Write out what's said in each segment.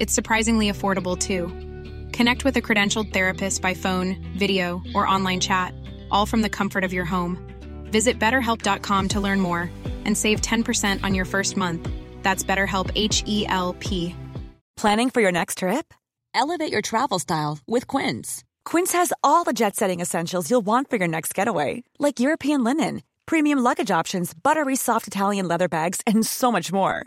It's surprisingly affordable too. Connect with a credentialed therapist by phone, video, or online chat, all from the comfort of your home. Visit betterhelp.com to learn more and save 10% on your first month. That's BetterHelp H E L P. Planning for your next trip? Elevate your travel style with Quince. Quince has all the jet setting essentials you'll want for your next getaway, like European linen, premium luggage options, buttery soft Italian leather bags, and so much more.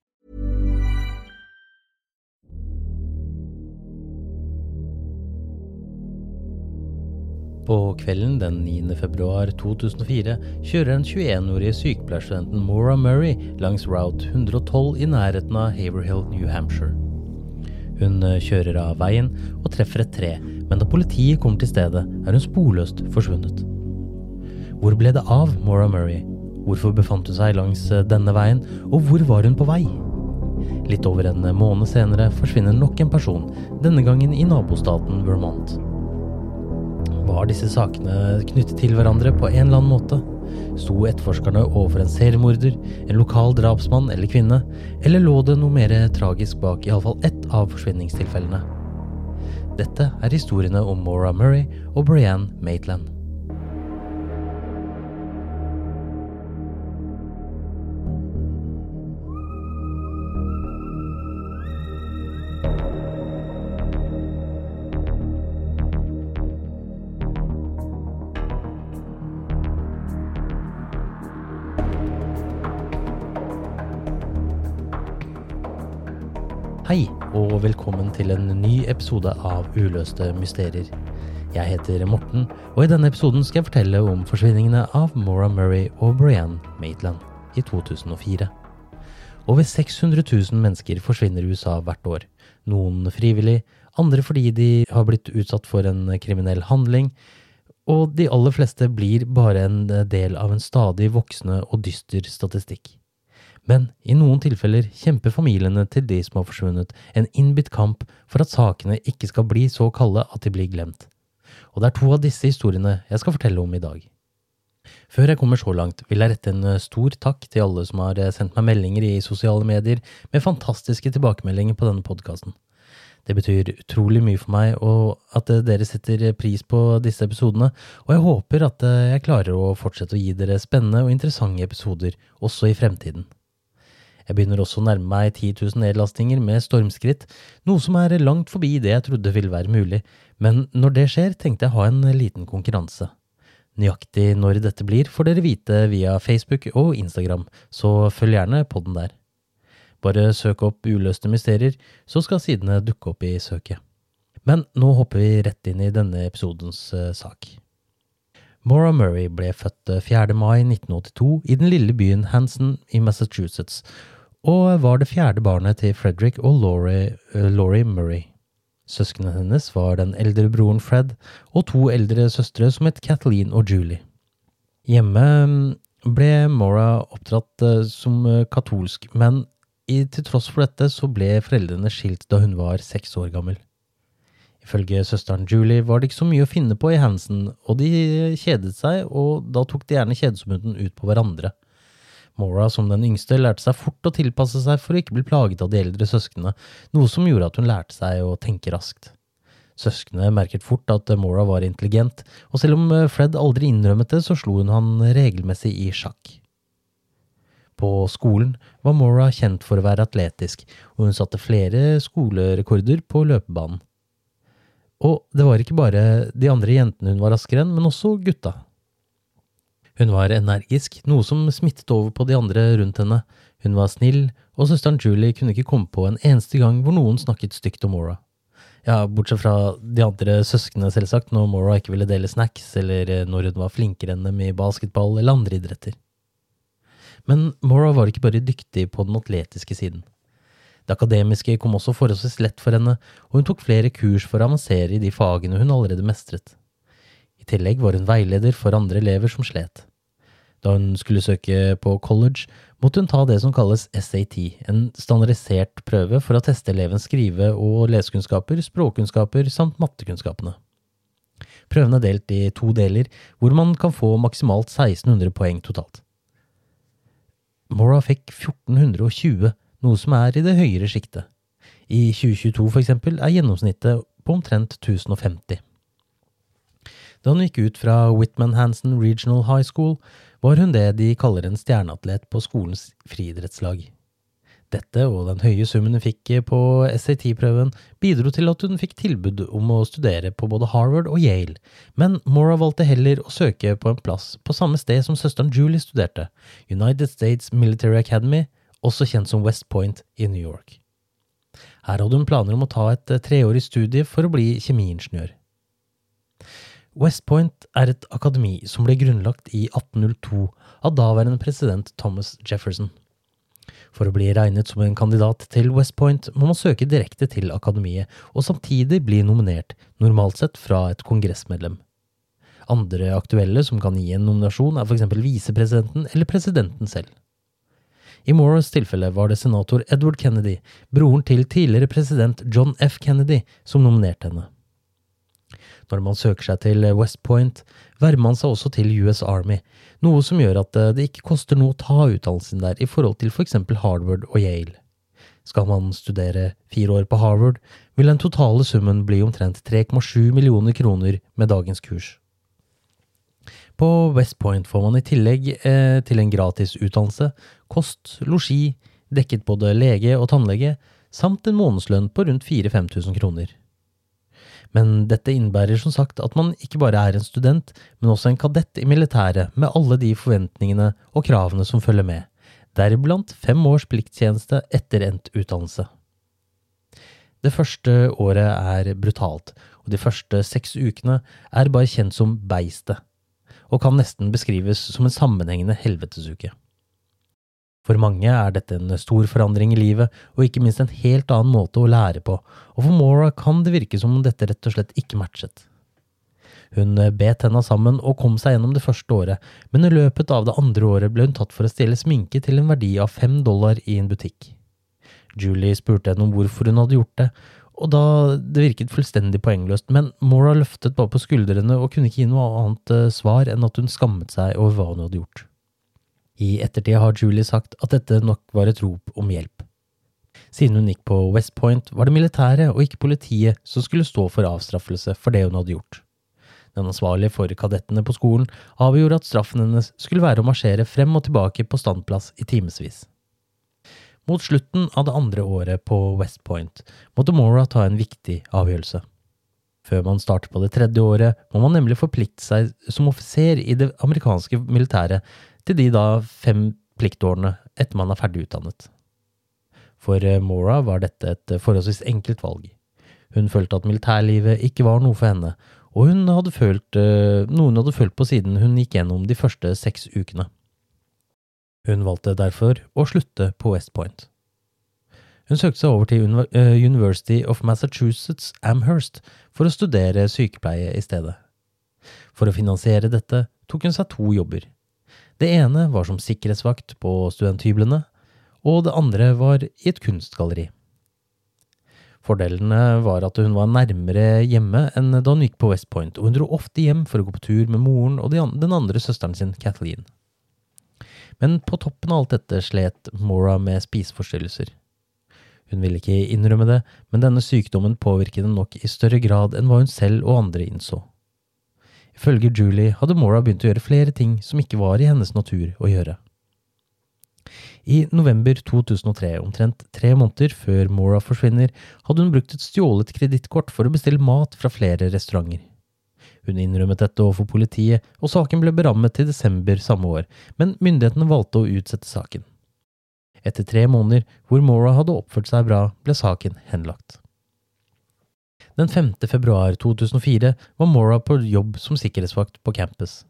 På kvelden den 9. februar 2004 kjører den 21-årige sykepleierstudenten Maura Murray langs Route 112 i nærheten av Haverhill, New Hampshire. Hun eh, kjører av veien og treffer et tre, men da politiet kommer til stedet, er hun sporløst forsvunnet. Hvor ble det av Maura Murray? Hvorfor befant hun seg langs eh, denne veien, og hvor var hun på vei? Litt over en måned senere forsvinner nok en person, denne gangen i nabostaten Vermont. Var disse sakene knyttet til hverandre på en eller annen måte? Sto etterforskerne overfor en seriemorder, en lokal drapsmann eller kvinne, eller lå det noe mer tragisk bak iallfall ett av forsvinningstilfellene? Dette er historiene om Maura Murray og Brianne Maitland. Velkommen til en ny episode av Uløste mysterier. Jeg heter Morten, og i denne episoden skal jeg fortelle om forsvinningene av Maura Murray og Brianne Maitland i 2004. Over 600 000 mennesker forsvinner i USA hvert år. Noen frivillig, andre fordi de har blitt utsatt for en kriminell handling, og de aller fleste blir bare en del av en stadig voksende og dyster statistikk. Men i noen tilfeller kjemper familiene til de som har forsvunnet, en innbitt kamp for at sakene ikke skal bli så kalde at de blir glemt. Og det er to av disse historiene jeg skal fortelle om i dag. Før jeg kommer så langt, vil jeg rette en stor takk til alle som har sendt meg meldinger i sosiale medier med fantastiske tilbakemeldinger på denne podkasten. Det betyr utrolig mye for meg og at dere setter pris på disse episodene, og jeg håper at jeg klarer å fortsette å gi dere spennende og interessante episoder også i fremtiden. Jeg begynner også å nærme meg 10 000 nedlastinger med stormskritt, noe som er langt forbi det jeg trodde ville være mulig, men når det skjer, tenkte jeg å ha en liten konkurranse. Nøyaktig når dette blir, får dere vite via Facebook og Instagram, så følg gjerne podden der. Bare søk opp uløste mysterier, så skal sidene dukke opp i søket. Men nå hopper vi rett inn i denne episodens uh, sak. Maura Murray ble født 4. mai 1982 i den lille byen Hanson i Massachusetts, og var det fjerde barnet til Frederick og Laurie, uh, Laurie Murray. Søsknene hennes var den eldre broren Fred og to eldre søstre som het Kathleen og Julie. Hjemme ble Maura oppdratt uh, som katolsk, men i, til tross for dette så ble foreldrene skilt da hun var seks år gammel. Ifølge søsteren Julie var det ikke så mye å finne på i Hansen, og de kjedet seg, og da tok de gjerne kjedsomheten ut på hverandre. Maura, som den yngste, lærte seg fort å tilpasse seg for å ikke bli plaget av de eldre søsknene, noe som gjorde at hun lærte seg å tenke raskt. Søsknene merket fort at Mora var intelligent, og selv om Fred aldri innrømmet det, så slo hun han regelmessig i sjakk. På skolen var Mora kjent for å være atletisk, og hun satte flere skolerekorder på løpebanen. Og det var ikke bare de andre jentene hun var raskere enn, men også gutta. Hun var energisk, noe som smittet over på de andre rundt henne. Hun var snill, og søsteren Julie kunne ikke komme på en eneste gang hvor noen snakket stygt om Mora. Ja, bortsett fra de andre søsknene, selvsagt, når Mora ikke ville dele snacks, eller når hun var flinkere enn dem i basketball eller andre idretter. Men Mora var ikke bare dyktig på den atletiske siden. Det akademiske kom også forholdsvis lett for henne, og hun tok flere kurs for å avansere i de fagene hun allerede mestret. I tillegg var hun veileder for andre elever som slet. Da hun skulle søke på college, måtte hun ta det som kalles SAT, en standardisert prøve for å teste elevens skrive- og lesekunnskaper, språkkunnskaper samt mattekunnskapene. Prøven er delt i to deler, hvor man kan få maksimalt 1600 poeng totalt. Mora fikk 1420 noe som er i det høyere sjiktet. I 2022 for eksempel er gjennomsnittet på omtrent 1050. Da hun gikk ut fra Whitman Hansen Regional High School, var hun det de kaller en stjerneatlet på skolens friidrettslag. Dette og den høye summen hun fikk på SAT-prøven, bidro til at hun fikk tilbud om å studere på både Harvard og Yale, men Mora valgte heller å søke på en plass på samme sted som søsteren Julie studerte, United States Military Academy, også kjent som West Point i New York. Her hadde hun planer om å ta et treårig studie for å bli kjemiingeniør. West Point er et akademi som ble grunnlagt i 1802 av daværende president Thomas Jefferson. For å bli regnet som en kandidat til West Point må man søke direkte til akademiet, og samtidig bli nominert, normalt sett fra et kongressmedlem. Andre aktuelle som kan gi en nominasjon, er f.eks. visepresidenten eller presidenten selv. I Moras tilfelle var det senator Edward Kennedy, broren til tidligere president John F. Kennedy, som nominerte henne. Når man søker seg til West Point, verver man seg også til US Army, noe som gjør at eh, det ikke koster noe å ta utdannelsen der i forhold til for eksempel Harvard og Yale. Skal man studere fire år på Harvard, vil den totale summen bli omtrent 3,7 millioner kroner med dagens kurs. På West Point får man i tillegg eh, til en gratis utdannelse kost, losji, dekket både lege og tannlege, samt en månedslønn på rundt 4000-5000 kroner. Men dette innebærer som sagt at man ikke bare er en student, men også en kadett i militæret, med alle de forventningene og kravene som følger med, deriblant fem års plikttjeneste etter endt utdannelse. Det første året er brutalt, og de første seks ukene er bare kjent som Beistet, og kan nesten beskrives som en sammenhengende helvetesuke. For mange er dette en stor forandring i livet, og ikke minst en helt annen måte å lære på, og for Mora kan det virke som om dette rett og slett ikke matchet. Hun bet tenna sammen og kom seg gjennom det første året, men i løpet av det andre året ble hun tatt for å stjele sminke til en verdi av fem dollar i en butikk. Julie spurte henne om hvorfor hun hadde gjort det, og da det virket fullstendig poengløst, men Mora løftet bare på skuldrene og kunne ikke gi noe annet eh, svar enn at hun skammet seg over hva hun hadde gjort. I ettertid har Julie sagt at dette nok var et rop om hjelp. Siden hun gikk på West Point, var det militæret og ikke politiet som skulle stå for avstraffelse for det hun hadde gjort. Den ansvarlige for kadettene på skolen avgjorde at straffen hennes skulle være å marsjere frem og tilbake på standplass i timevis. Mot slutten av det andre året på West Point måtte Mora ta en viktig avgjørelse. Før man starter på det tredje året, må man nemlig forplikte seg som offiser i det amerikanske militæret til de da fem pliktårene etter man er ferdig utdannet. For eh, Mora var dette et eh, forholdsvis enkelt valg. Hun følte at militærlivet ikke var noe for henne, og hun hadde følt noen hadde følt på siden hun gikk gjennom de første seks ukene. Hun valgte derfor å slutte på West Point. Hun søkte seg over til University of Massachusetts Amherst for å studere sykepleie i stedet. For å finansiere dette tok hun seg to jobber. Det ene var som sikkerhetsvakt på studenthyblene, og det andre var i et kunstgalleri. Fordelene var at hun var nærmere hjemme enn da hun gikk på West Point, og hun dro ofte hjem for å gå på tur med moren og den andre søsteren sin, Kathleen. Men på toppen av alt dette slet Mora med spiseforstyrrelser. Hun ville ikke innrømme det, men denne sykdommen påvirket henne nok i større grad enn hva hun selv og andre innså. Ifølge Julie hadde Mora begynt å gjøre flere ting som ikke var i hennes natur å gjøre. I november 2003, omtrent tre måneder før Mora forsvinner, hadde hun brukt et stjålet kredittkort for å bestille mat fra flere restauranter. Hun innrømmet dette overfor politiet, og saken ble berammet til desember samme år, men myndighetene valgte å utsette saken. Etter tre måneder hvor Mora hadde oppført seg bra, ble saken henlagt. Den 5. februar 2004 var Mora på jobb som sikkerhetsvakt på campus.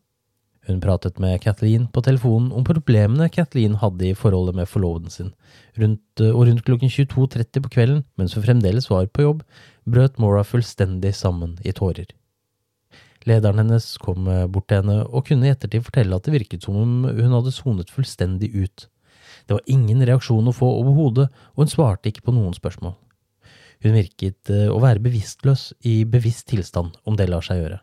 Hun pratet med Kathleen på telefonen om problemene Kathleen hadde i forholdet med forloveden sin, rundt, og rundt klokken 22.30 på kvelden, mens hun fremdeles var på jobb, brøt Mora fullstendig sammen i tårer. Lederen hennes kom bort til henne og kunne i ettertid fortelle at det virket som om hun hadde sonet fullstendig ut. Det var ingen reaksjon å få overhodet, og hun svarte ikke på noen spørsmål. Hun virket å være bevisstløs i bevisst tilstand, om det lar seg gjøre.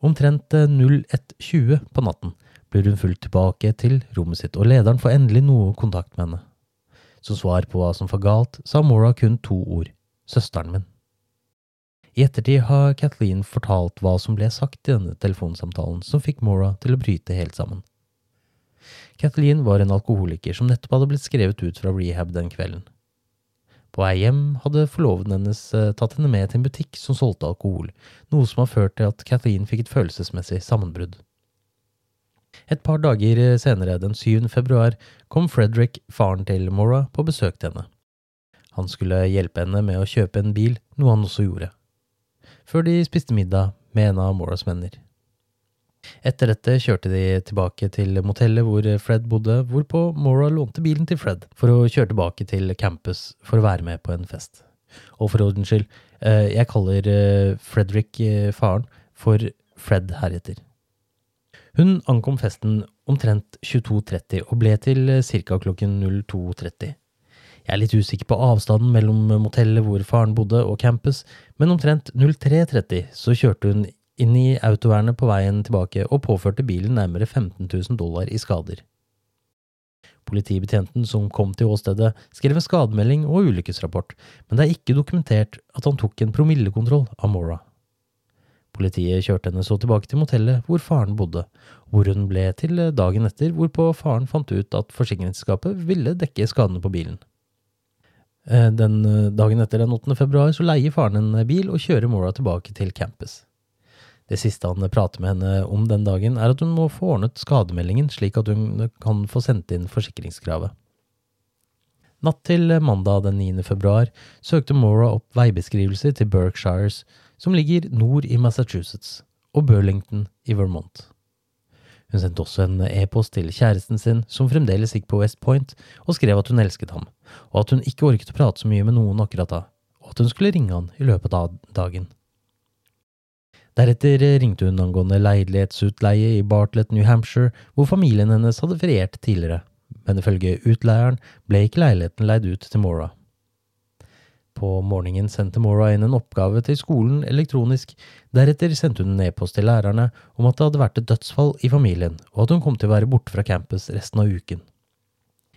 Omtrent 01.20 på natten blir hun fulgt tilbake til rommet sitt, og lederen får endelig noe kontakt med henne. Som svar på hva som var galt, sa Mora kun to ord – søsteren min. I ettertid har Kathleen fortalt hva som ble sagt i denne telefonsamtalen som fikk Mora til å bryte helt sammen. Kathleen var en alkoholiker som nettopp hadde blitt skrevet ut fra rehab den kvelden. På vei hjem hadde forloveden hennes eh, tatt henne med til en butikk som solgte alkohol, noe som har ført til at Kathleen fikk et følelsesmessig sammenbrudd. Et par dager senere, den 7. februar, kom Frederick, faren til Mora, på besøk til henne. Han skulle hjelpe henne med å kjøpe en bil, noe han også gjorde. Før de spiste middag med en av Moras venner. Etter dette kjørte de tilbake til motellet hvor Fred bodde, hvorpå Mora lånte bilen til Fred for å kjøre tilbake til campus for å være med på en fest. Og for ordens skyld, eh, jeg kaller eh, Fredrik, eh, faren, for Fred heretter. Hun ankom festen omtrent 22.30 og ble til ca. klokken 02.30. Jeg er litt usikker på avstanden mellom motellet hvor faren bodde og campus, men omtrent 03.30 så kjørte hun inn i autovernet på veien tilbake og påførte bilen nærmere 15 000 dollar i skader. Politibetjenten som kom til åstedet, skrev en skademelding og ulykkesrapport, men det er ikke dokumentert at han tok en promillekontroll av Mora. Politiet kjørte henne så tilbake til motellet hvor faren bodde, hvor hun ble til dagen etter, hvorpå faren fant ut at forsikringsselskapet ville dekke skadene på bilen. Eh, den eh, dagen etter den 8. februar så leier faren en bil og kjører Mora tilbake til campus. Det siste han prater med henne om den dagen, er at hun må få ordnet skademeldingen slik at hun kan få sendt inn forsikringskravet. Natt til mandag den 9. februar søkte Mora opp veibeskrivelser til Berkshires, som ligger nord i Massachusetts, og Burlington i Vermont. Hun sendte også en e-post til kjæresten sin, som fremdeles gikk på West Point, og skrev at hun elsket ham, og at hun ikke orket å prate så mye med noen akkurat da, og at hun skulle ringe han i løpet av dagen. Deretter ringte hun angående leilighetsutleie i Bartlett, New Hampshire, hvor familien hennes hadde feriert tidligere, men ifølge utleieren ble ikke leiligheten leid ut til Mora. På morgenen sendte Mora inn en oppgave til skolen elektronisk, deretter sendte hun en e-post til lærerne om at det hadde vært et dødsfall i familien, og at hun kom til å være borte fra campus resten av uken.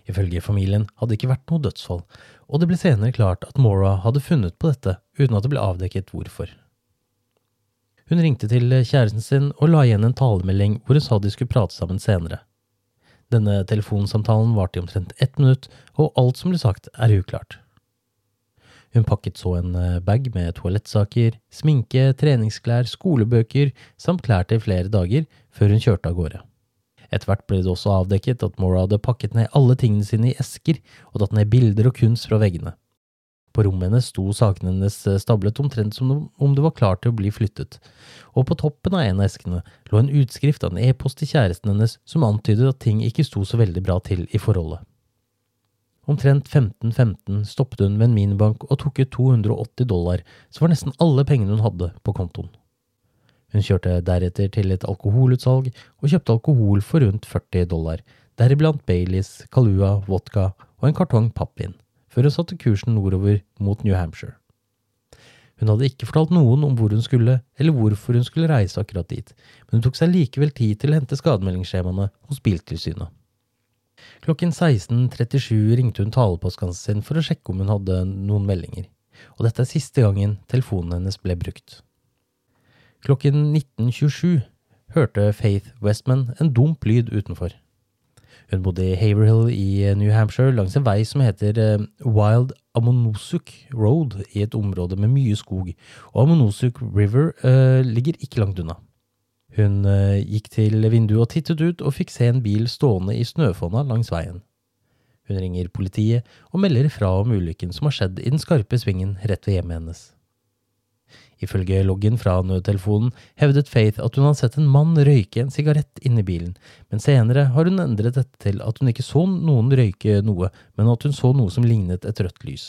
Ifølge familien hadde det ikke vært noe dødsfall, og det ble senere klart at Mora hadde funnet på dette uten at det ble avdekket hvorfor. Hun ringte til kjæresten sin og la igjen en talemelding hvor hun sa de skulle prate sammen senere. Denne telefonsamtalen varte i omtrent ett minutt, og alt som ble sagt, er uklart. Hun pakket så en eh, bag med toalettsaker, sminke, treningsklær, skolebøker samt klær til flere dager, før hun kjørte av gårde. Etter hvert ble det også avdekket at Mora hadde pakket ned alle tingene sine i esker og tatt ned bilder og kunst fra veggene. På rommet hennes sto sakene hennes eh, stablet omtrent som om det var klart til å bli flyttet, og på toppen av en av eskene lå en utskrift av en e-post til kjæresten hennes som antydet at ting ikke sto så veldig bra til i forholdet. Omtrent 15.15 stoppet hun ved en minibank og tok ut 280 dollar, som var nesten alle pengene hun hadde på kontoen. Hun kjørte deretter til et alkoholutsalg og kjøpte alkohol for rundt 40 dollar, deriblant Baileys, Kalua, vodka og en kartong pappvin før hun satte kursen nordover mot New Hampshire. Hun hadde ikke fortalt noen om hvor hun skulle, eller hvorfor hun skulle reise akkurat dit, men hun tok seg likevel tid til å hente skademeldingsskjemaene hos Biltilsynet. Klokken 16.37 ringte hun talepostkassen sin for å sjekke om hun hadde noen meldinger, og dette er siste gangen telefonen hennes ble brukt. Klokken 19.27 hørte Faith Westman en dump lyd utenfor. Hun bodde i Haverhill i New Hampshire langs en vei som heter eh, Wild Amonosuk Road i et område med mye skog, og Amonosuk River uh, ligger ikke langt unna. Hun uh, gikk til vinduet og tittet ut og fikk se en bil stående i snøfonna langs veien. Hun ringer politiet og melder fra om ulykken som har skjedd i den skarpe svingen rett ved hjemmet hennes. Ifølge loggen fra nødtelefonen hevdet Faith at hun hadde sett en mann røyke en sigarett inne i bilen, men senere har hun endret dette til at hun ikke så noen røyke noe, men at hun så noe som lignet et rødt lys.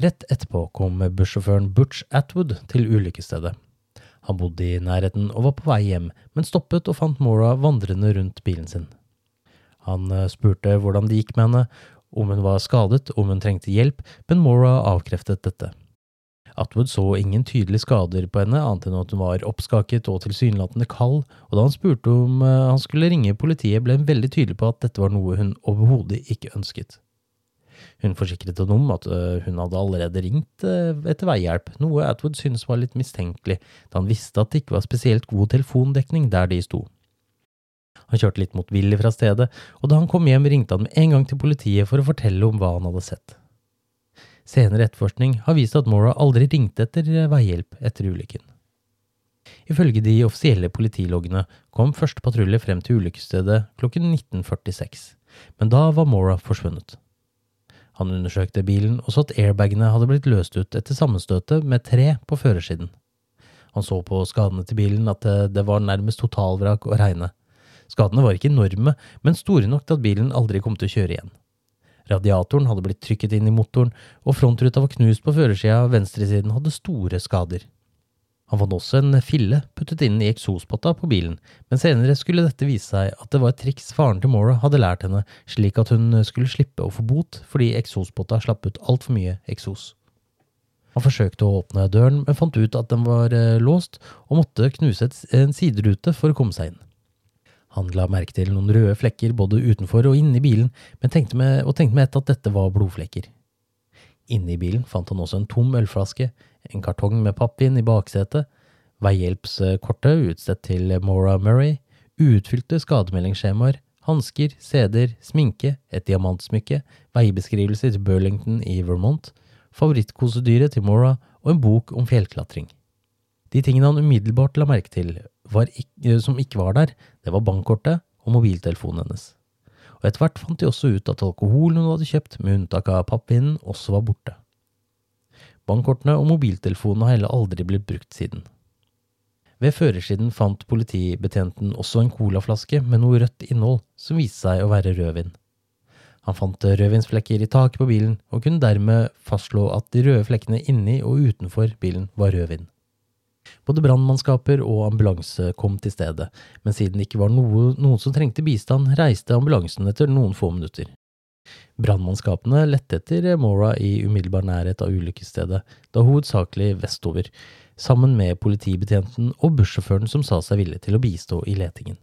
Rett etterpå kom bussjåføren Butch Atwood til ulykkesstedet. Han bodde i nærheten og var på vei hjem, men stoppet og fant Mora vandrende rundt bilen sin. Han eh, spurte hvordan det gikk med henne, om hun var skadet, om hun trengte hjelp, men Mora avkreftet dette. Atwood så ingen tydelige skader på henne, annet enn at hun var oppskaket og tilsynelatende kald, og da han spurte om eh, han skulle ringe politiet, ble hun veldig tydelig på at dette var noe hun overhodet ikke ønsket. Hun forsikret ham om at eh, hun hadde allerede ringt eh, etter veihjelp, noe Atwood syntes var litt mistenkelig, da han visste at det ikke var spesielt god telefondekning der de sto. Han kjørte litt motvillig fra stedet, og da han kom hjem ringte han med en gang til politiet for å fortelle om hva han hadde sett. Senere etterforskning har vist at Mora aldri ringte etter veihjelp etter ulykken. Ifølge de offisielle politiloggene kom første patrulje frem til ulykkesstedet klokken 1946, men da var Mora forsvunnet. Han undersøkte bilen og så at airbagene hadde blitt løst ut etter sammenstøtet med tre på førersiden. Han så på skadene til bilen at det var nærmest totalvrak å regne. Skadene var ikke enorme, men store nok til at bilen aldri kom til å kjøre igjen. Radiatoren hadde blitt trykket inn i motoren, og frontruta var knust på førersida, venstresiden hadde store skader. Han fant også en fille puttet inn i eksospotta på bilen, men senere skulle dette vise seg at det var et triks faren til Mora hadde lært henne, slik at hun skulle slippe å få bot fordi eksospotta slapp ut altfor mye eksos. Han forsøkte å åpne døren, men fant ut at den var eh, låst, og måtte knuse en siderute for å komme seg inn. Han la merke til noen røde flekker både utenfor og inni bilen, tenkte med, og tenkte med ett at dette var blodflekker. Inne i bilen fant han også en tom ølflaske, en kartong med pappvin i baksetet, veihjelpskortet utstedt til Maura Murray, utfylte skademeldingsskjemaer, hansker, CD-er, sminke, et diamantsmykke, veibeskrivelse til Burlington i Vermont, favorittkosedyret til Maura og en bok om fjellklatring. De tingene han umiddelbart la merke til, ikke, som ikke var der, det var bankkortet og mobiltelefonen hennes. Og etter hvert fant de også ut at alkoholen hun hadde kjøpt, med unntak av pappvinen, også var borte. Bankkortene og mobiltelefonene har heller aldri blitt brukt siden. Ved førersiden fant politibetjenten også en colaflaske med noe rødt innhold, som viste seg å være rødvin. Han fant rødvinsflekker i taket på bilen, og kunne dermed fastslå at de røde flekkene inni og utenfor bilen var rødvin. Både brannmannskaper og ambulanse kom til stedet, men siden det ikke var noe, noen som trengte bistand, reiste ambulansen etter noen få minutter. Brannmannskapene lette etter Mora i umiddelbar nærhet av ulykkesstedet, da hovedsakelig vestover, sammen med politibetjenten og bussjåføren som sa seg villig til å bistå i letingen.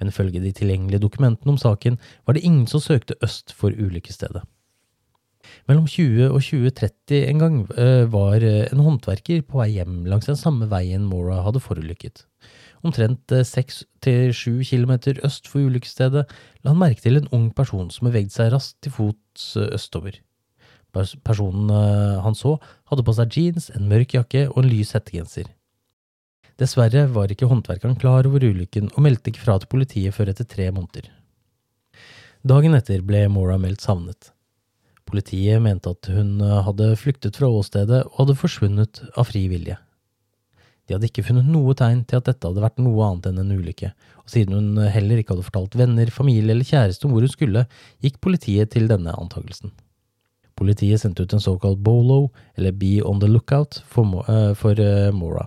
Men ifølge de tilgjengelige dokumentene om saken var det ingen som søkte øst for ulykkesstedet. Mellom 20 og 2030 en gang uh, var eh, en håndverker på vei hjem langs den samme veien Mora hadde forulykket. Omtrent eh, seks til sju kilometer øst for ulykkesstedet la han merke til en ung person som bevegde seg raskt til fots østover. Personen han så, hadde på seg jeans, en mørk jakke og en lys hettegenser. Dessverre var ikke håndverkeren klar over ulykken og meldte ikke fra til politiet før etter tre måneder. Dagen etter ble Mora meldt savnet. Politiet mente at hun eh, hadde flyktet fra åstedet og hadde forsvunnet av fri vilje. De hadde ikke funnet noe tegn til at dette hadde vært noe annet enn en ulykke, og siden hun heller ikke hadde fortalt venner, familie eller kjæreste om hvor hun skulle, gikk politiet til denne antakelsen. Politiet sendte ut en såkalt bolo, eller be on the lookout, for, uh, for uh, Mora.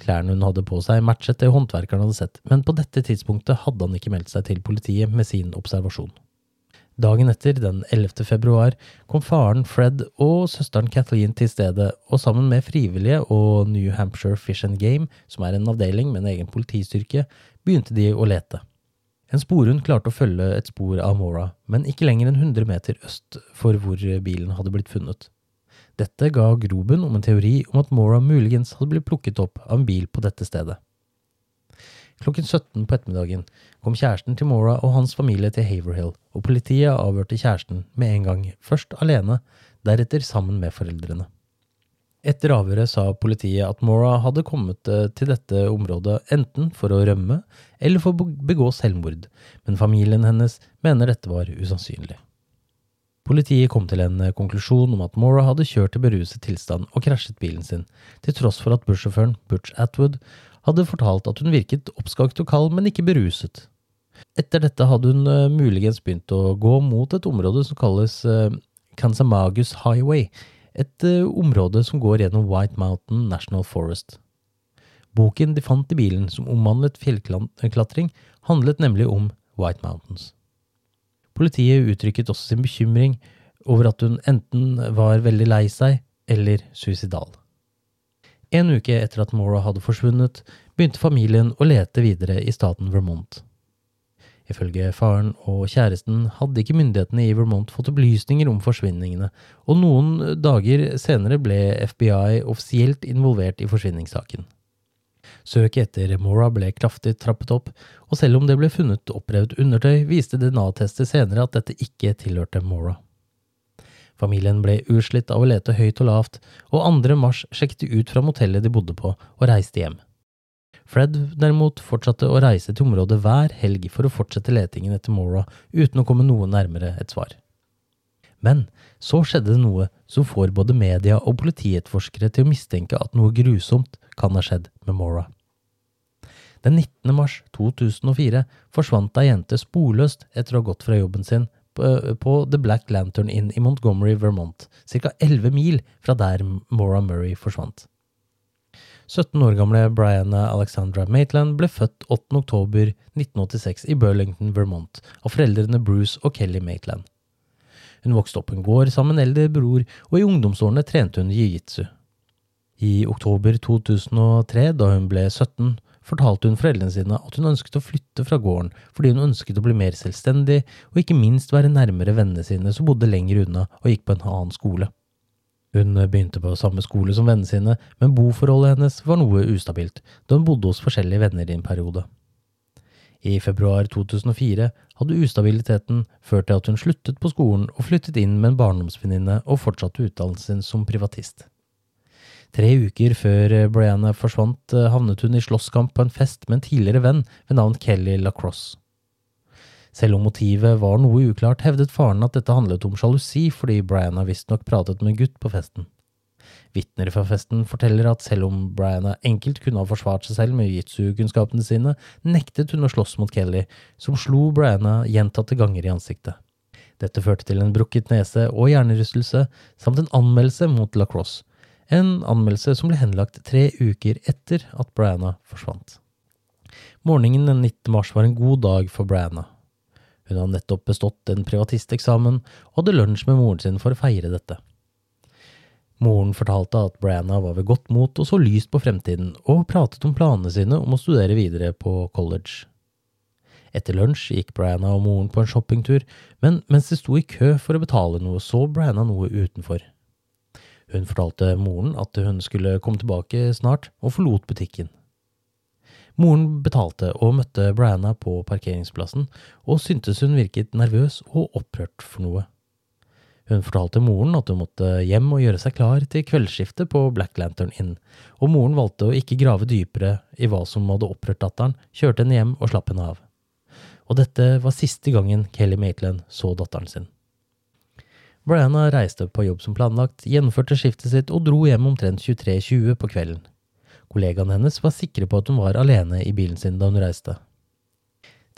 Klærne hun hadde på seg, matchet det håndverkeren hadde sett, men på dette tidspunktet hadde han ikke meldt seg til politiet med sin observasjon. Dagen etter, den 11. februar, kom faren Fred og søsteren Kathleen til stedet, og sammen med frivillige og New Hampshire Fish and Game, som er en avdeling med en egen politistyrke, begynte de å lete. En sporhund klarte å følge et spor av Mora, men ikke lenger enn 100 meter øst for hvor bilen hadde blitt funnet. Dette ga grobunn om en teori om at Mora muligens hadde blitt plukket opp av en bil på dette stedet. Klokken 17 på ettermiddagen kom kjæresten til Mora og hans familie til Haverhill, og politiet avhørte kjæresten med en gang, først alene, deretter sammen med foreldrene. Etter avhøret sa politiet at Mora hadde kommet eh, til dette området enten for å rømme eller for å begå selvmord, men familien hennes mener dette var usannsynlig. Politiet kom til en eh, konklusjon om at Mora hadde kjørt i beruset tilstand og krasjet bilen sin, til tross for at bussjåføren Butch Atwood hadde fortalt at hun virket oppskakt og kald, men ikke beruset. Etter dette hadde hun uh, muligens begynt å gå mot et område som kalles uh, Kansamagus Highway, et uh, område som går gjennom White Mountain National Forest. Boken de fant i bilen som omhandlet fjellklatring, handlet nemlig om White Mountains. Politiet uttrykket også sin bekymring over at hun enten var veldig lei seg eller suicidal. En uke etter at Mora hadde forsvunnet, begynte familien å lete videre i staten Vermont. Ifølge faren og kjæresten hadde ikke myndighetene i Vermont fått opplysninger om forsvinningene, og noen dager senere ble FBI offisielt involvert i forsvinningssaken. Søket etter Mora ble kraftig trappet opp, og selv om det ble funnet opprevd undertøy, viste DNA-tester senere at dette ikke tilhørte Mora. Familien ble utslitt av å lete høyt og lavt, og 2. mars sjekket de ut fra motellet de bodde på, og reiste hjem. Fred derimot fortsatte å reise til området hver helg for å fortsette letingen etter Mora uten å komme noe nærmere et svar. Men så skjedde det noe som får både media og politietterforskere til å mistenke at noe grusomt kan ha skjedd med Mora. Den 19. mars 2004 forsvant ei jente sporløst etter å ha gått fra jobben sin på The Black Lantern Inn i Montgomery, Vermont, ca. 11 mil fra der Maura Murray forsvant. 17 år gamle Brianna Alexandra Maitland ble født 8. oktober 1986 i Burlington, Vermont, av foreldrene Bruce og Kelly Maitland. Hun vokste opp på en gård sammen med eldre bror, og i ungdomsårene trente hun jiu-jitsu. I oktober 2003, da hun ble 17, fortalte hun foreldrene sine at hun ønsket å flytte fra gården fordi hun ønsket å bli mer selvstendig og ikke minst være nærmere vennene sine som bodde lenger unna og gikk på en annen skole. Hun begynte på samme skole som vennene sine, men boforholdet hennes var noe ustabilt, da hun bodde hos forskjellige venner i en periode. I februar 2004 hadde ustabiliteten ført til at hun sluttet på skolen og flyttet inn med en barndomsvenninne og fortsatte utdannelsen sin som privatist. Tre uker før eh, Brianna forsvant, eh, havnet hun i slåsskamp på en fest med en tidligere venn ved navn Kelly Lacrosse. Selv om motivet var noe uklart, hevdet faren at dette handlet om sjalusi fordi Brianna visstnok pratet med en gutt på festen. Vitner fra festen forteller at selv om Brianna enkelt kunne ha forsvart seg selv med jitsu-kunnskapene sine, nektet hun å slåss mot Kelly, som slo Brianna gjentatte ganger i ansiktet. Dette førte til en brukket nese og hjernerystelse, samt en anmeldelse mot Lacrosse, en anmeldelse som ble henlagt tre uker etter at Brianna forsvant. Morgenen den 19. mars var en god dag for Brianna. Hun hadde nettopp bestått en privatisteksamen og hadde lunsj med moren sin for å feire dette. Moren fortalte at Brianna var ved godt mot og så lyst på fremtiden, og pratet om planene sine om å studere videre på college. Etter lunsj gikk Brianna og moren på en shoppingtur, men mens de sto i kø for å betale noe, så Brianna noe utenfor. Hun fortalte moren at hun skulle komme tilbake snart, og forlot butikken. Moren betalte og møtte Brianna på parkeringsplassen, og syntes hun virket nervøs og opprørt for noe. Hun fortalte moren at hun måtte hjem og gjøre seg klar til kveldsskiftet på Black Lantern Inn, og moren valgte å ikke grave dypere i hva som hadde opprørt datteren, kjørte henne hjem og slapp henne av. Og dette var siste gangen Kelly Maitland så datteren sin. Brianna reiste på jobb som planlagt, gjennomførte skiftet sitt og dro hjem omtrent 23.20 på kvelden. Kollegaene hennes var sikre på at hun var alene i bilen sin da hun reiste.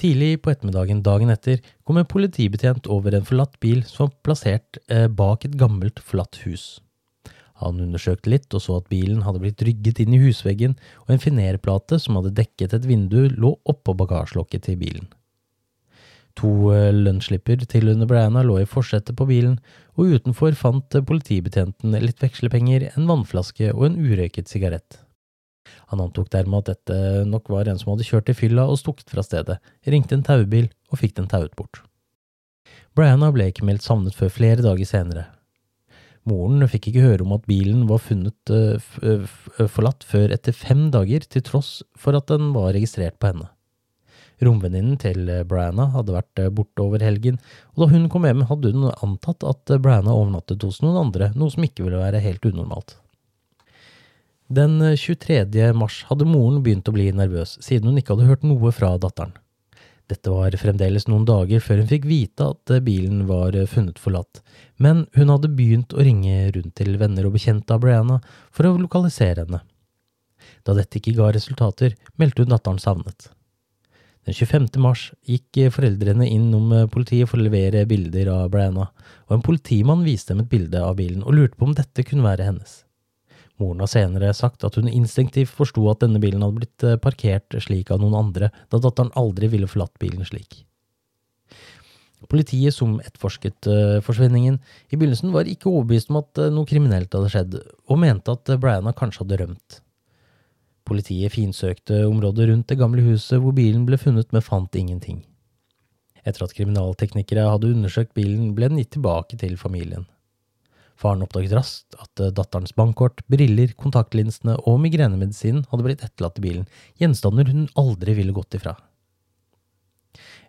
Tidlig på ettermiddagen dagen etter kom en politibetjent over en forlatt bil som var plassert eh, bak et gammelt, forlatt hus. Han undersøkte litt og så at bilen hadde blitt rygget inn i husveggen, og en finerplate som hadde dekket et vindu, lå oppå bagasjelokket til bilen. To eh, lønnsslipper til under Brianna lå i forsetet på bilen, og utenfor fant politibetjenten litt vekslepenger, en vannflaske og en urøyket sigarett. Han antok dermed at dette nok var en som hadde kjørt i fylla og stukket fra stedet, ringte en taubil og fikk den tauet bort. Brianna ble ikke meldt savnet før flere dager senere. Moren fikk ikke høre om at bilen var funnet uh, forlatt før etter fem dager, til tross for at den var registrert på henne. Romvenninnen til Brianna hadde vært borte over helgen, og da hun kom hjem, hadde hun antatt at Brianna overnattet hos noen andre, noe som ikke ville være helt unormalt. Den 23. mars hadde moren begynt å bli nervøs, siden hun ikke hadde hørt noe fra datteren. Dette var fremdeles noen dager før hun fikk vite at bilen var funnet forlatt, men hun hadde begynt å ringe rundt til venner og bekjente av Brianna for å lokalisere henne. Da dette ikke ga resultater, meldte hun datteren savnet. Den 25. mars gikk foreldrene innom politiet for å levere bilder av Brianna, og en politimann viste dem et bilde av bilen og lurte på om dette kunne være hennes. Moren har senere sagt at hun instinktivt forsto at denne bilen hadde blitt eh, parkert slik av noen andre, da datteren aldri ville forlatt bilen slik. Politiet som etterforsket forsvinningen i begynnelsen, var ikke overbevist om at noe kriminelt hadde skjedd, og mente at Brianna kanskje hadde rømt. Politiet finsøkte området rundt det gamle huset hvor bilen ble funnet, men fant ingenting. Etter at kriminalteknikere hadde undersøkt bilen, ble den gitt tilbake til familien. Faren oppdaget raskt at eh, datterens bankkort, briller, kontaktlinsene og migrenemedisinen hadde blitt etterlatt i bilen, gjenstander hun aldri ville gått ifra.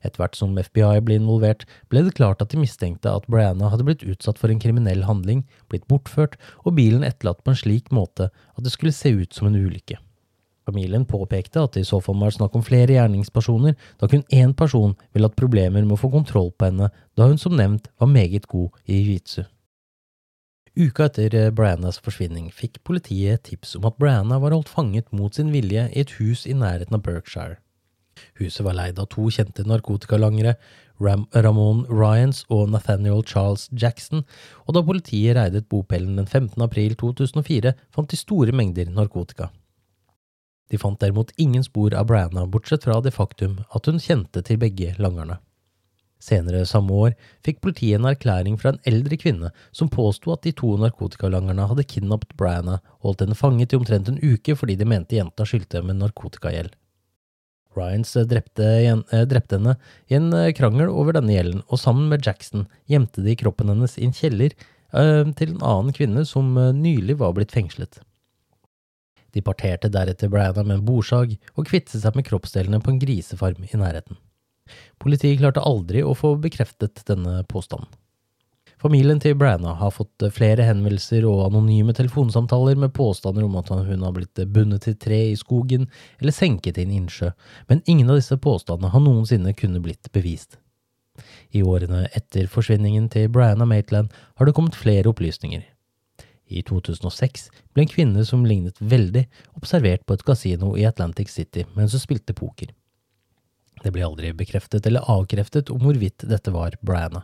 Etter hvert som FBI ble involvert, ble det klart at de mistenkte at Brianna hadde blitt utsatt for en kriminell handling, blitt bortført og bilen etterlatt på en slik måte at det skulle se ut som en ulykke. Familien påpekte at det i så fall var snakk om flere gjerningspersoner, da kun én person ville hatt problemer med å få kontroll på henne, da hun som nevnt var meget god i jiu-jitsu. Uka etter eh, Briannas forsvinning fikk politiet tips om at Brianna var holdt fanget mot sin vilje i et hus i nærheten av Berkshire. Huset var leid av to kjente narkotikalangere, Ram Ramon Ryans og Nathaniel Charles Jackson, og da politiet reidet bopelen den 15. april 2004, fant de store mengder narkotika. De fant derimot ingen spor av Brianna, bortsett fra det faktum at hun kjente til begge langerne. Senere samme år fikk politiet en erklæring fra en eldre kvinne som påsto at de to narkotikalangerne hadde kidnappet Brianna og holdt henne fanget i omtrent en uke fordi de mente jenta skyldte dem en narkotikagjeld. Ryans drepte, eh, drepte, henne i en eh, krangel over denne gjelden, og sammen med Jackson gjemte de kroppen hennes i en kjeller til en annen kvinne som nylig var blitt fengslet. De parterte deretter Brianna med en bordsag og kvittet seg med kroppsdelene på en grisefarm i nærheten. Politiet klarte aldri å få bekreftet denne påstanden. Familien til Brianna har fått flere henvendelser og anonyme telefonsamtaler med påstander om at hun har blitt bundet til tre i skogen eller senket i en innsjø, men ingen av disse påstandene har noensinne kunne blitt bevist. I årene etter forsvinningen til Brianna Maitland har det kommet flere opplysninger. I 2006 ble en kvinne som lignet veldig, observert på et kasino i Atlantic City mens hun spilte poker. Det ble aldri bekreftet eller avkreftet om hvorvidt dette var Brianna.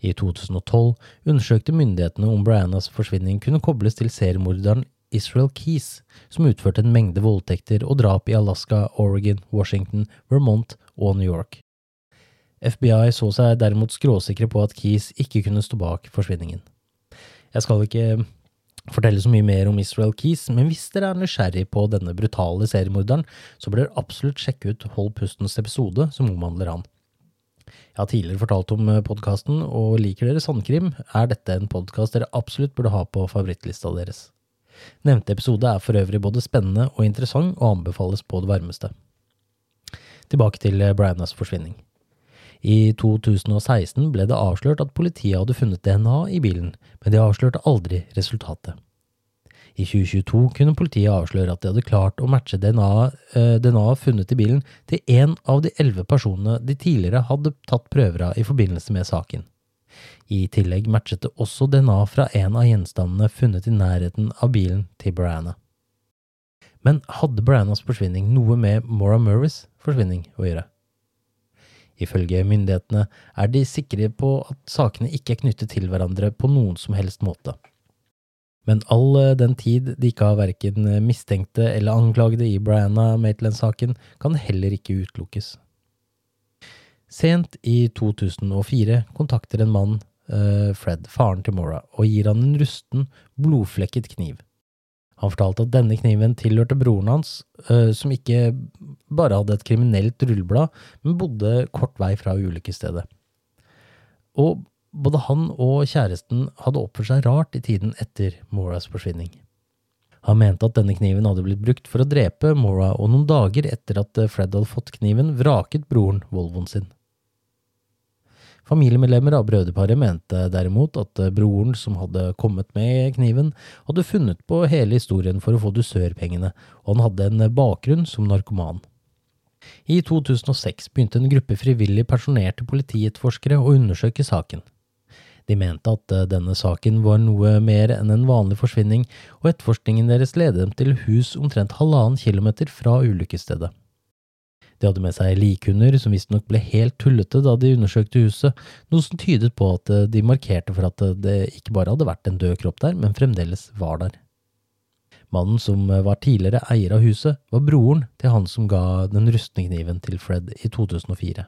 I 2012 undersøkte myndighetene om Briannas forsvinning kunne kobles til seriemorderen Israel Keys, som utførte en mengde voldtekter og drap i Alaska, Oregon, Washington, Vermont og New York. FBI så seg derimot skråsikre på at Keys ikke kunne stå bak forsvinningen. Jeg skal ikke fortelle så mye mer om Israel Keys, men hvis dere er nysgjerrig på denne brutale seriemorderen, så bør dere absolutt sjekke ut Hold pustens episode som omhandler han. Jeg har tidligere fortalt om eh, podkasten, og liker dere sandkrim, er dette en podkast dere absolutt burde ha på favorittlista deres. Nevnte episode er for øvrig både spennende og interessant, og anbefales på det varmeste. Tilbake til Brianas forsvinning. I 2016 ble det avslørt at politiet hadde funnet DNA i bilen, men de avslørte aldri resultatet. I 2022 kunne politiet avsløre at de hadde klart å matche DNA, eh, DNA funnet i bilen til én av de elleve personene de tidligere hadde tatt prøver av i forbindelse med saken. I tillegg matchet det også DNA fra en av gjenstandene funnet i nærheten av bilen til Brianna. Men hadde Briannas forsvinning noe med Maura Murrays forsvinning å gjøre? Ifølge myndighetene er de sikre på at sakene ikke er knyttet til hverandre på noen som helst måte. Men all eh, den tid de ikke har verken mistenkte eller anklagede i Brianna Maitland-saken, kan heller ikke utelukkes. Sent i 2004 kontakter en mann uh, Fred, faren til Mora, og gir han en rusten, blodflekket kniv. Han fortalte at denne kniven tilhørte broren hans, uh, som ikke bare hadde et kriminelt rulleblad, men bodde kort vei fra ulykkesstedet. Og både han og kjæresten hadde oppført seg rart i tiden etter Moras forsvinning. Han mente at denne kniven hadde blitt brukt for å drepe Mora, og noen dager etter at Fred hadde fått kniven, vraket broren Volvoen sin. Familiemedlemmer av brødreparet mente derimot at broren som hadde kommet med kniven, hadde funnet på hele historien for å få dusørpengene, og han hadde en bakgrunn som narkoman. I 2006 begynte en gruppe frivillig pensjonerte politietterforskere å undersøke saken. De mente at denne saken var noe mer enn en vanlig forsvinning, og etterforskningen deres ledet dem til hus omtrent halvannen kilometer fra ulykkesstedet. De hadde med seg likhunder, som visstnok ble helt tullete da de undersøkte huset, noe som tydet på at de markerte for at det ikke bare hadde vært en død kropp der, men fremdeles var der. Mannen som var tidligere eier av huset, var broren til han som ga den rustne kniven til Fred i 2004.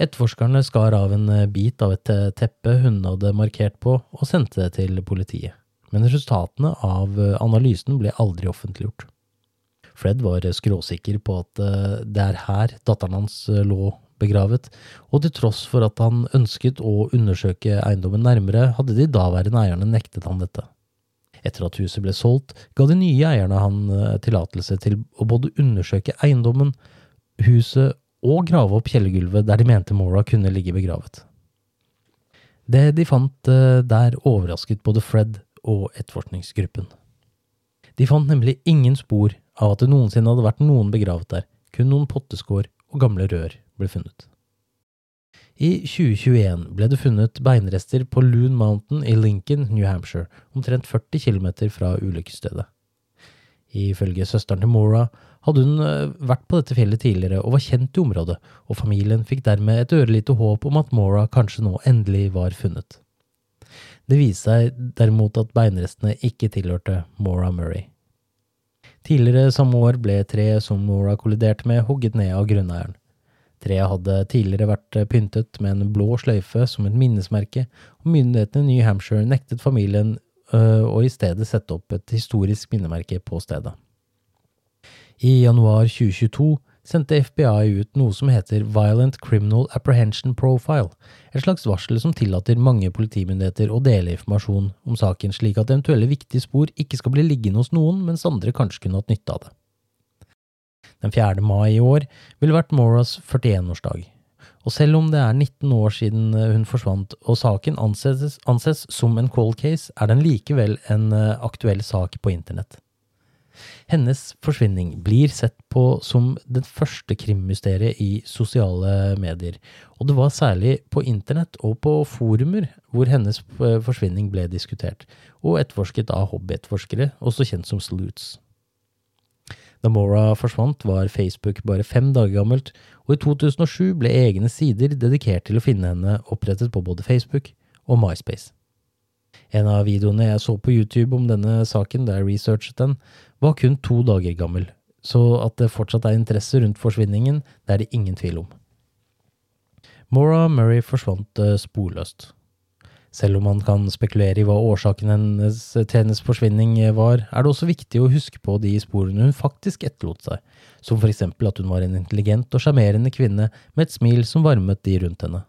Etterforskerne skar av en bit av et teppe hun hadde markert på, og sendte det til politiet, men resultatene av analysen ble aldri offentliggjort. Fred var skråsikker på at eh, det er her datteren hans eh, lå begravet, og til tross for at han ønsket å undersøke eiendommen nærmere, hadde de daværende eierne nektet han dette. Etter at huset ble solgt, ga de nye eierne han eh, tillatelse til å både undersøke eiendommen, huset og grave opp kjellergulvet der de mente Mora kunne ligge begravet. Det de fant der, overrasket både Fred og etterforskningsgruppen. De fant nemlig ingen spor av at det noensinne hadde vært noen begravet der, kun noen potteskår og gamle rør ble funnet. I 2021 ble det funnet beinrester på Loon Mountain i Lincoln, New Hampshire, omtrent 40 km fra ulykkesstedet. Ifølge søsteren til Mora hadde hun eh, vært på dette fjellet tidligere og var kjent i området, og familien fikk dermed et ørlite håp om at Mora kanskje nå endelig var funnet. Det viste seg derimot at beinrestene ikke tilhørte Mora Murray. Tidligere samme år ble treet som Nora kolliderte med, hogget ned av grunneieren. Treet hadde tidligere vært pyntet med en blå sløyfe som et minnesmerke, og myndighetene i New Hampshire nektet familien øh, å i stedet sette opp et historisk minnemerke på stedet. I januar 2022 sendte FBI ut noe som heter Violent Criminal Apprehension Profile, et slags varsel som tillater mange politimyndigheter å dele informasjon om saken slik at eventuelle viktige spor ikke skal bli liggende hos noen, mens andre kanskje kunne hatt nytte av det. Den 4. mai i år ville vært Moras 41-årsdag, og selv om det er 19 år siden hun forsvant og saken anses, anses som en cold case, er den likevel en eh, aktuell sak på internett. Hennes forsvinning blir sett på som det første krimmysteriet i sosiale medier, og det var særlig på internett og på forumer hvor hennes eh, forsvinning ble diskutert, og etterforsket av hobbyetterforskere, også kjent som sleuts. Da Mora forsvant, var Facebook bare fem dager gammelt, og i 2007 ble egne sider dedikert til å finne henne opprettet på både Facebook og MySpace. En av videoene jeg så på YouTube om denne saken, da jeg researchet den, var kun to dager gammel, så at det fortsatt er interesse rundt forsvinningen, det er det ingen tvil om. Maura Murray forsvant eh, sporløst. Selv om man kan spekulere i hva årsaken hennes, til hennes forsvinning var, er det også viktig å huske på de sporene hun faktisk etterlot seg, som for eksempel at hun var en intelligent og sjarmerende kvinne med et smil som varmet de rundt henne.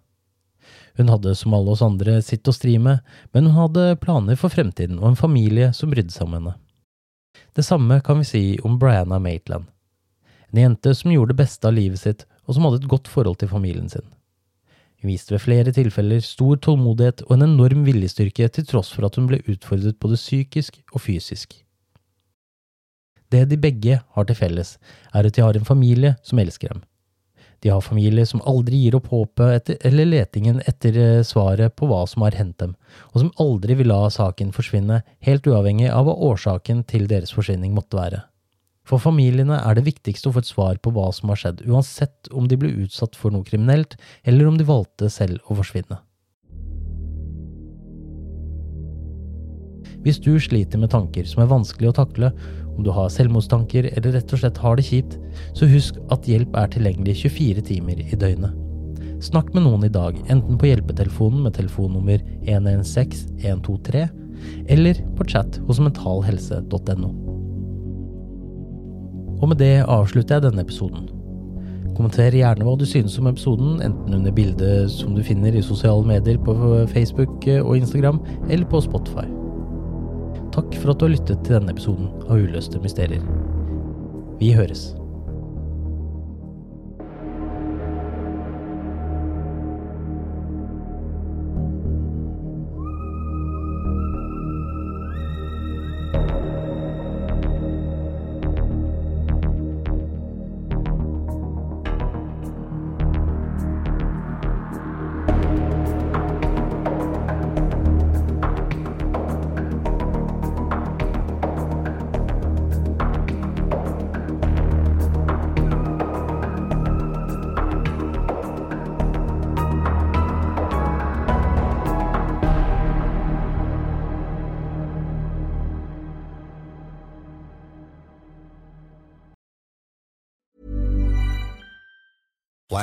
Hun hadde som alle oss andre sitt å stri med, men hun hadde planer for fremtiden og en familie som brydde seg om henne. Det samme kan vi si om Brianna Maitland, en jente som gjorde det beste av livet sitt og som hadde et godt forhold til familien sin. Hun viste ved flere tilfeller stor tålmodighet og en enorm viljestyrke til tross for at hun ble utfordret både psykisk og fysisk. Det de begge har til felles, er at de har en familie som elsker dem, de har familier som aldri gir opp håpet etter, eller letingen etter eh, svaret på hva som har hendt dem, og som aldri vil la saken forsvinne, helt uavhengig av hva årsaken til deres forsvinning måtte være. For familiene er det viktigste å få et svar på hva som har skjedd, uansett om de ble utsatt for noe kriminelt, eller om de valgte selv å forsvinne. Hvis du sliter med tanker som er vanskelig å takle, om du har selvmordstanker eller rett og slett har det kjipt, så husk at hjelp er tilgjengelig 24 timer i døgnet. Snakk med noen i dag, enten på hjelpetelefonen med telefonnummer 116 123, eller på chat hos mentalhelse.no. Og med det avslutter jeg denne episoden. Kommenter gjerne hva du synes om episoden, enten under bildet som du finner i sosiale medier på Facebook og Instagram, eller på Spotify. Takk for at du har lyttet til denne episoden av Uløste mysterier. Vi høres.